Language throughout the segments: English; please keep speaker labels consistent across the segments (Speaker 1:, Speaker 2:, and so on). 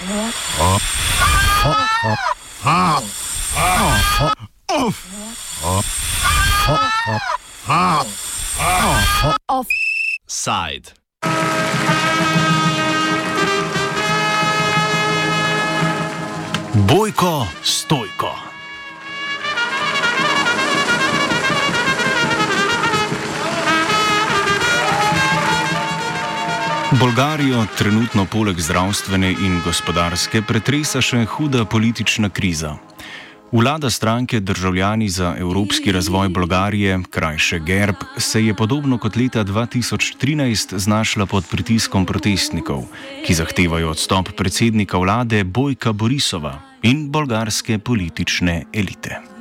Speaker 1: Ah! Ah! Trenutno poleg zdravstvene in gospodarske pretresa še huda politična kriza. Vlada stranke Državljani za evropski razvoj Bolgarije, krajše GERB, se je podobno kot leta 2013 znašla pod pritiskom protestnikov, ki zahtevajo odstop predsednika vlade Bojka Borisova in bolgarske politične elite.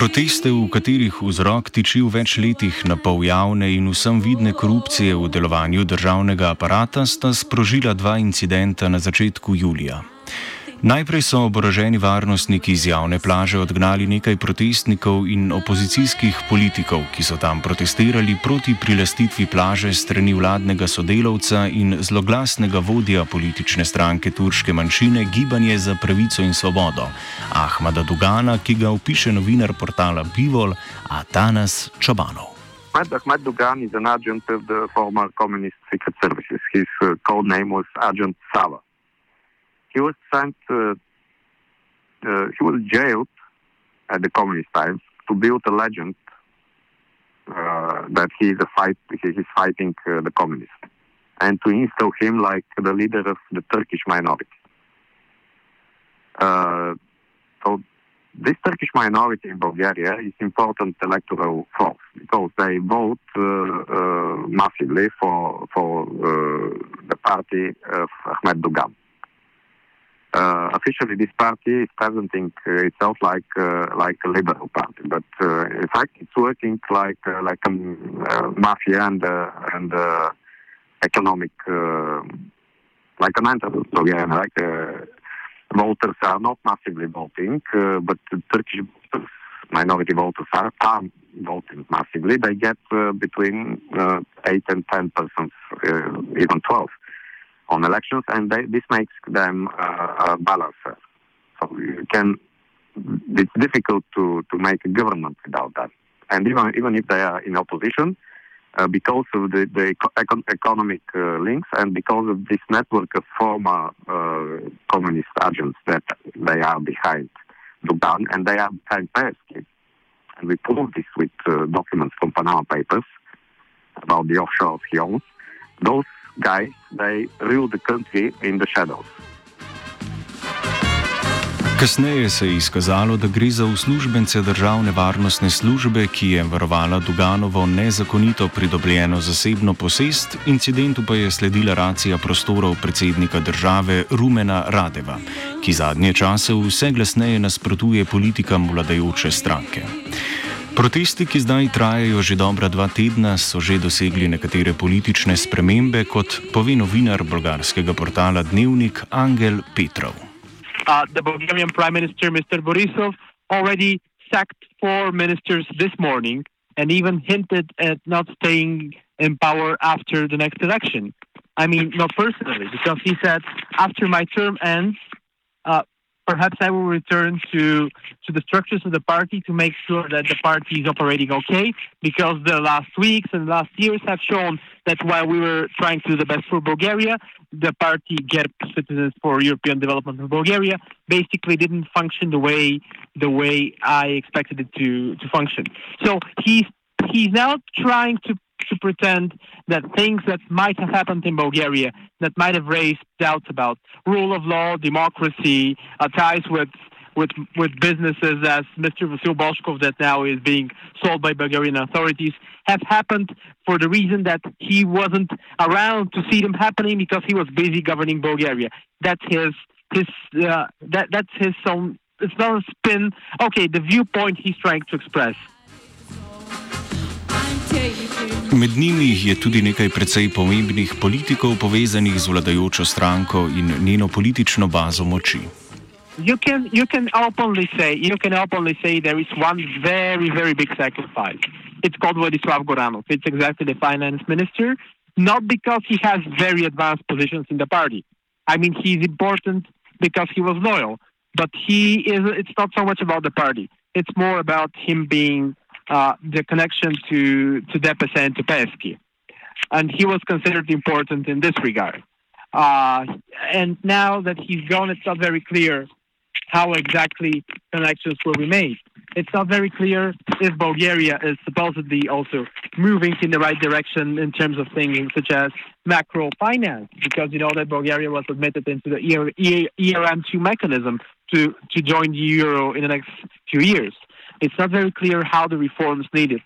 Speaker 1: Proteste, v katerih vzrok tiči v več letih na pol javne in vsem vidne korupcije v delovanju državnega aparata, sta sprožila dva incidenta na začetku julija. Najprej so oboroženi varnostniki iz javne plaže odgnali nekaj protestnikov in opozicijskih politikov, ki so tam protestirali proti prilastitvi plaže strani vladnega sodelavca in zloglasnega vodja politične stranke turške manjšine Gibanje za pravico in svobodo, Ahmada Dugana, ki ga opiše novinar portala Bivol, Atanas Čobanov.
Speaker 2: Ahmad Dugan is an agent of the former communist secret services. His uh, code name was Agent Sava. He was sent, uh, uh, he was jailed at the communist times to build a legend uh, that he is a fight, fighting uh, the communists, and to install him like the leader of the Turkish minority. Uh, so this Turkish minority in Bulgaria is important electoral force because they vote uh, massively for for the party of Ahmed Dogan uh, officially this party is presenting uh, itself like uh, like a liberal party, but uh, in fact it's working like uh, like a uh, mafia and and economic like an antidote. So yeah, like voters are not massively voting, but the Turkish voters, minority voters are, are voting massively. They get between eight and ten percent, even twelve on elections, and they, this makes them balance. So you can, it's difficult to, to make a government without that. And even even if they are in opposition, uh, because of the, the eco- economic uh, links and because of this network of former uh, communist agents that they are behind Dogan and they are behind Peevski. And we proved this with uh, documents from Panama Papers about the offshore of. Those guys, they rule the country in the shadows.
Speaker 1: Kasneje se je izkazalo, da gre za uslužbence državne varnostne službe, ki je varovala Duganovo nezakonito pridobljeno zasebno posest, incidentu pa je sledila racija prostorov predsednika države Rumena Radeva, ki zadnje čase vse glasneje nasprotuje politikam vladajoče stranke. Protesti, ki zdaj trajajo že dobra dva tedna, so že dosegli nekatere politične spremembe, kot pove novinar bolgarskega portala Dnevnik Angel Petrov.
Speaker 3: Uh, the Bulgarian Prime Minister, Mr. Borisov, already sacked four ministers this morning and even hinted at not staying in power after the next election. I mean, not personally, because he said, after my term ends, uh, perhaps I will return to to the structures of the party to make sure that the party is operating okay. Because the last weeks and last years have shown that while we were trying to do the best for Bulgaria, the party GERB Citizens for European Development of Bulgaria basically didn't function the way the way I expected it to to function. So he's he's now trying to to pretend that things that might have happened in Bulgaria that might have raised doubts about rule of law, democracy, uh, ties with with with businesses as Mr. Vasil Bozhkov that now is being sold by Bulgarian authorities have happened for the reason that he wasn't around to see them happening because he was busy governing Bulgaria. That's his his uh, that that's his own. It's not a spin. Okay, the viewpoint he's trying to express.
Speaker 1: Med njimi je tudi nekaj precej pomembnih politikov povezanih z vladajočo stranko in njeno politično bazo moči.
Speaker 3: you can you can openly say you can openly say there is one very very big sacrifice. It's called Vladislav Goranov. It's exactly the finance minister, not because he has very advanced positions in the party. I mean, he's important because he was loyal, but he is. It's not so much about the party. It's more about him being uh, the connection to to DPS and to Peevski, and he was considered important in this regard. Uh, and now that he's gone, it's not very clear how exactly connections will be made. It's not very clear if Bulgaria is supposedly also moving in the right direction in terms of things such as macro finance, because you know that Bulgaria was admitted into the ERM2 mechanism to, to join the euro in the next few years. It's not very clear how the reforms needed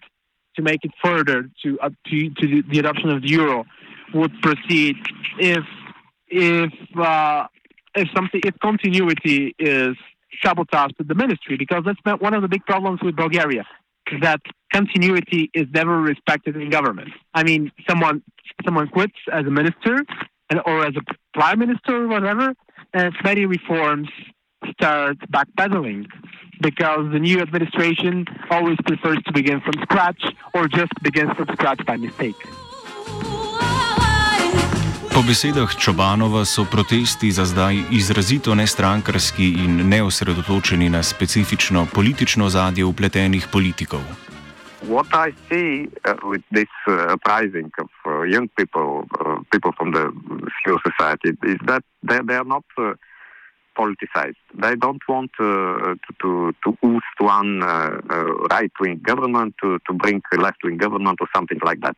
Speaker 3: to make it further to, uh, to, to the adoption of the euro would proceed if if uh, if something if continuity is sabotaged at the ministry because that's one of the big problems with Bulgaria that continuity is never respected in government. I mean, someone someone quits as a minister and, or as a prime minister or whatever, and many reforms start backpedaling because the new administration always prefers to begin from scratch or just begins from scratch by mistake.
Speaker 1: Po besedah Čobanova so protesti za zdaj izrazito nestrankarski in neosredotočeni na specifično politično zadje upletenih politikov.
Speaker 2: What I see uh, with this uh, uprising of uh, young people, uh, people from the civil society, is that they, they are not uh, politicized. They don't want uh, to, to, to oust one uh, uh, right wing government to, to bring a left wing government or something like that.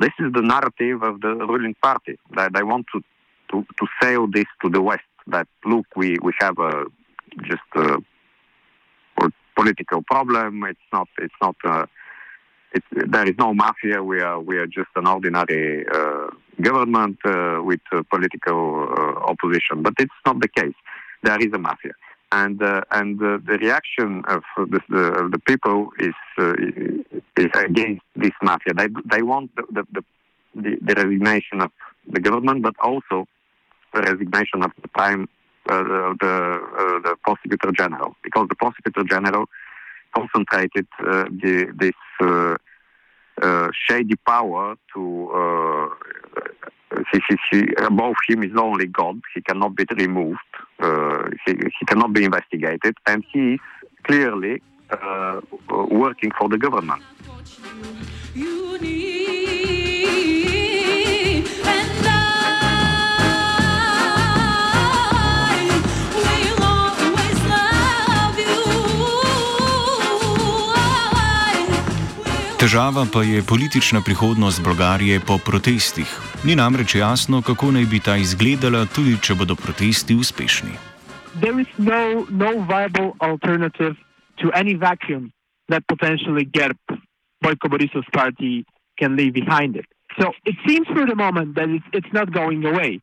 Speaker 2: This is the narrative of the ruling party. That they want to, to, to sell this to the West that, look, we, we have a, just a political problem. It's not, it's not, it's, there is no mafia. We are, we are just an ordinary uh, government uh, with political opposition. But it's not the case there is a mafia. And uh, and uh, the reaction of the, the, the people is uh, is against this mafia. They they want the, the, the, the resignation of the government, but also the resignation of the prime uh, the uh, the prosecutor general, because the prosecutor general concentrated uh, the, this shady power to he, he, he, above him is only God. He cannot be removed. Uh, he, he cannot be investigated, and he is clearly uh, working for the government.
Speaker 1: Težava pa je politična prihodnost Bolgarije po protestih. Ni namreč jasno, kako naj bi ta izgledala, tudi če bodo protesti uspešni.
Speaker 3: There is no, no viable alternative to any vacuum that potentially GERB, Boyko Borisov's party, can leave behind it. So it seems for the moment that it's, it's not going away.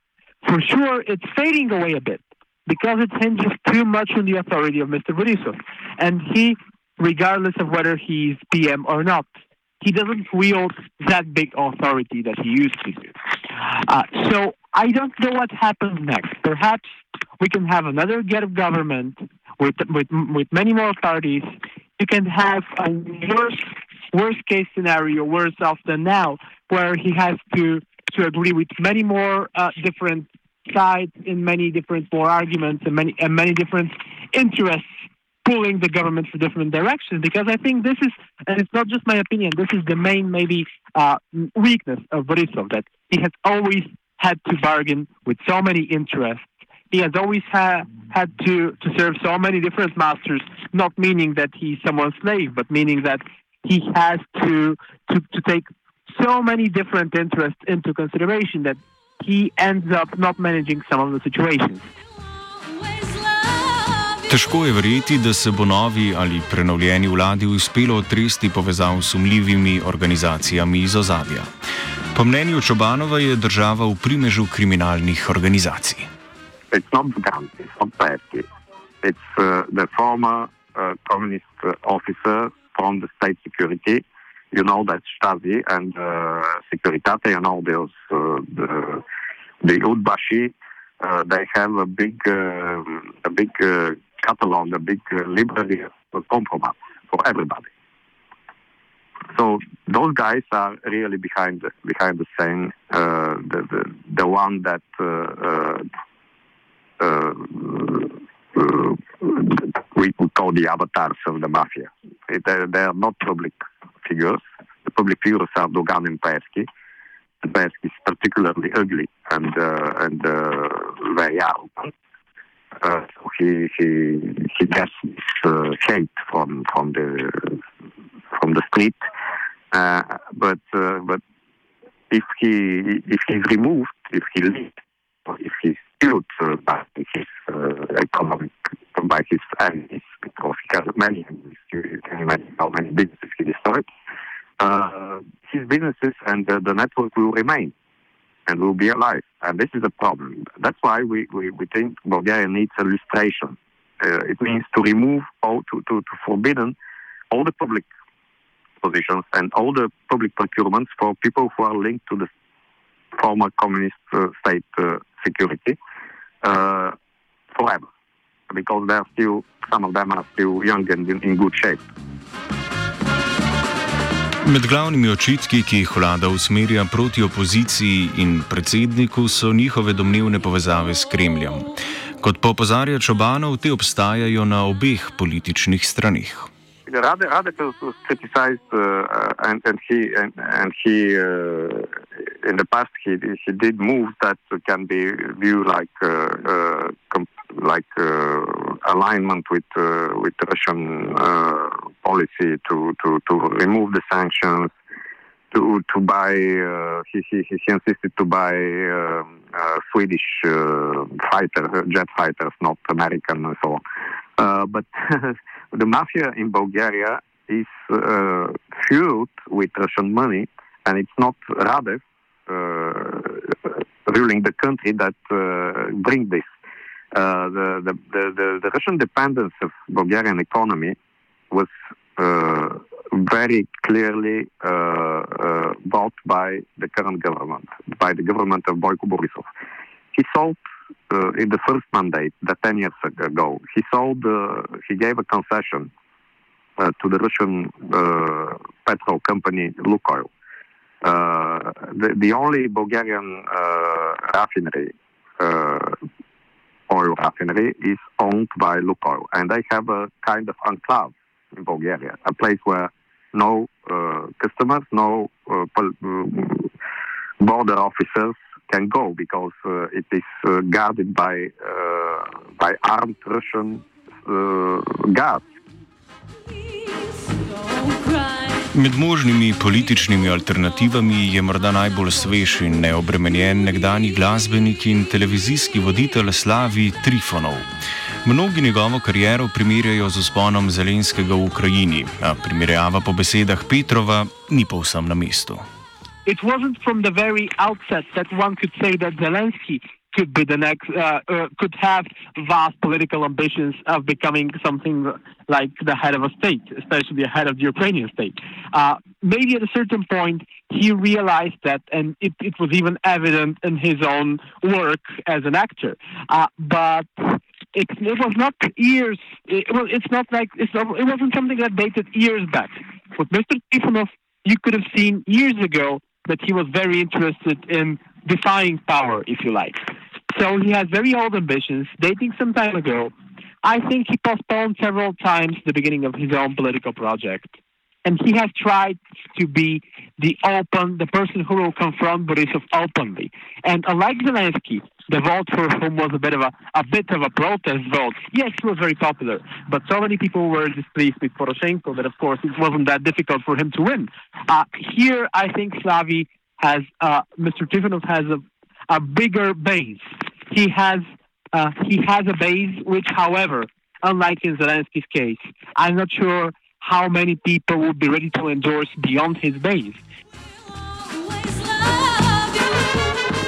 Speaker 3: For sure, it's fading away a bit because it hinges too much on the authority of Mr. Borisov. And he regardless of whether he's PM or not. He doesn't wield that big authority that he used to. Uh, so I don't know what happens next. Perhaps we can have another get of government with with with many more parties. You can have a worse worst case scenario, worse off than now, where he has to to agree with many more uh, different sides in many different more arguments and many and many different interests pulling the government for different directions because I think this is, and it's not just my opinion, this is the main maybe uh, weakness of Borisov that he has always had to bargain with so many interests. He has always ha- had to, to serve so many different masters, not meaning that he's someone's slave, but meaning that he has to, to, to take so many different interests into consideration that he ends up not managing some of the situations.
Speaker 1: Težko je verjeti, da se bo novi ali prenovljeni vladi uspelo otresti povezav s sumljivimi organizacijami iz ozadja. Po mnenju Čobanova je država v primežu kriminalnih organizacij.
Speaker 2: It's not Gandhi, it's not Pesky. It's uh, the former uh, communist officer from the state security. You know that Stasi and uh, Securitate, you know those, uh, the, the Udbashi uh, they have a big, uh, a big uh, catalog, a big uh, of compromise for everybody. So those guys are really behind behind the scene. Uh, the, the the one that uh, uh, we, call the avatars of the mafia. They, they are not public figures. The public figures are Dogan and Peevski. And Peevski is particularly ugly and uh, and uh, very arrogant. Uh, he he he gets uh, hate from from the from the street. Uh, but uh, but if he if he's removed, if he leaves, if he's killed uh, by his uh, economic by his enemies, because he has many enemies. You can imagine how many businesses he destroyed. Uh, his businesses and the network will remain and will be alive. And this is a problem. That's why we, we, we think Bulgaria needs a lustration. Uh, it means to remove all, to, to, to forbidden all the public positions and all the public procurements for people who are linked to the former communist uh, state uh, security uh, forever. Because they are still, some of them are still young and in, in good shape.
Speaker 1: Med glavnimi očitki, ki jih vlada usmerja proti opoziciji in predsedniku, so njihove domnevne povezave s Kremljem. Kot pa opozarja Čobanov, te obstajajo na obeh političnih stranih.
Speaker 2: Rade, Rade was criticized, uh, and, and he and, and he uh, in the past he he did moves that can be viewed like uh, uh, like uh, alignment with uh, with Russian uh, policy to, to, to remove the sanctions, to to buy. Uh, he, he he insisted to buy um, Swedish uh, fighter jet fighters, not American and so on. but the mafia in Bulgaria is fueled with Russian money, and it's not Radev ruling the country that bring this uh, the, the, the, the, Russian dependence of Bulgarian economy was uh, very clearly uh, uh, bought by the current government, by the government of Boyko Borisov. He sold uh, in the first mandate, the 10 years ago, he sold, he gave a concession to the Russian petrol company Lukoil. the, the only Bulgarian refinery oil refinery is owned by Lukoil, and they have a kind of enclave in Bulgaria, a place where no uh, customers, no uh, mm, border officers can go because uh, it is uh, guarded by uh, by armed Russian uh, guards.
Speaker 1: Med možnimi političnimi alternativami je morda najbolj svež in neobremenjen nekdani glasbenik in televizijski voditelj Slavi Trifonov. Mnogi njegovo kariero primerjajo z usponom Zelenskega v Ukrajini, a primerjava po besedah Petrova ni povsem na mestu.
Speaker 3: It wasn't from the very outset that one could say that Zelensky could be the next, uh, uh, could have vast political ambitions of becoming something like the head of a state, especially the head of the Ukrainian state. Uh, maybe at a certain point, he realized that, and it, it was even evident in his own work as an actor. Uh, but it, it, was not years. It, well, it's not like it's not, it wasn't something that dated years back. With Mr. Trifonov, you could have seen years ago that he was very interested in defying power, if you like. So he has very old ambitions, dating some time ago. I think he postponed several times the beginning of his own political project. And he has tried to be the open, the person who will confront Borisov openly. And unlike Zelensky, the vote for whom was a bit of a, a bit of a protest vote. Yes, he was very popular, but so many people were displeased with Poroshenko that, of course, it wasn't that difficult for him to win. Uh, here, I think Slavi has, uh, Mr. Trifonov has a, a bigger base. He has uh, he has a base which, however, unlike in Zelensky's case, I'm not sure how many people would be ready to endorse beyond his base.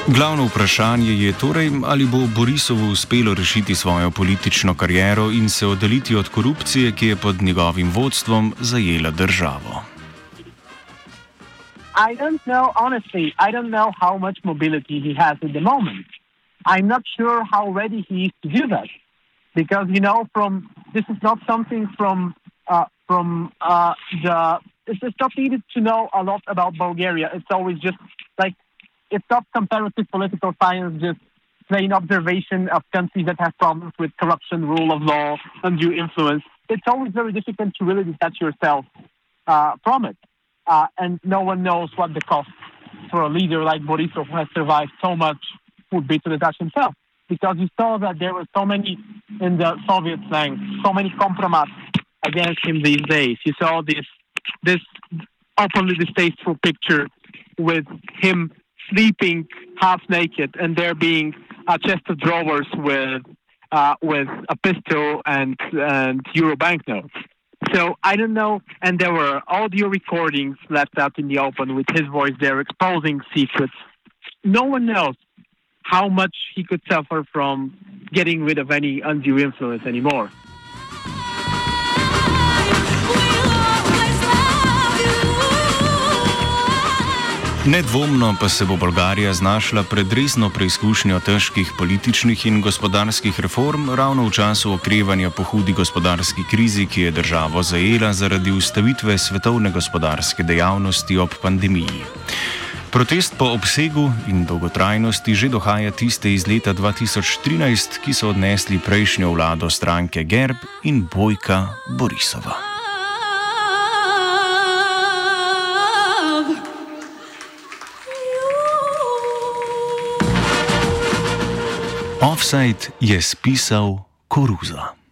Speaker 1: Glavno vprašanje je torej, ali bo Borisovu uspelo rešiti svojo politično kariero in se oddaljiti od korupcije, ki je pod njegovim vodstvom zajela državo.
Speaker 3: I don't know, honestly, I don't know how much mobility he has at the moment. I'm not sure how ready he is to do that, because you know, from this is not something from uh, from uh, the. It's, it's not needed to know a lot about Bulgaria. It's always just like it's not comparative political science, just plain observation of countries that have problems with corruption, rule of law, undue influence. It's always very difficult to really detach yourself uh, from it. Uh, and no one knows what the cost for a leader like Borisov, who has survived so much, would be to detach himself. Because you saw that there were so many in the Soviet flank, so many compromises against him these days. You saw this this openly distasteful picture with him sleeping half naked and there being a chest of drawers with uh, with a pistol and and euro banknotes. So I don't know. And there were audio recordings left out in the open with his voice there exposing secrets. No one knows how much he could suffer from getting rid of any undue influence anymore.
Speaker 1: Nedvomno pa se bo Bolgarija znašla pred resno preizkušnjo težkih političnih in gospodarskih reform ravno v času okrevanja po hudi gospodarski krizi, ki je državo zajela zaradi ustavitve svetovne gospodarske dejavnosti ob pandemiji. Protest po obsegu in dolgotrajnosti že dohaja tiste iz leta 2013, ki so odnesli prejšnjo vlado stranke Gerb in Bojka Borisova. Offside je spisal Koruza.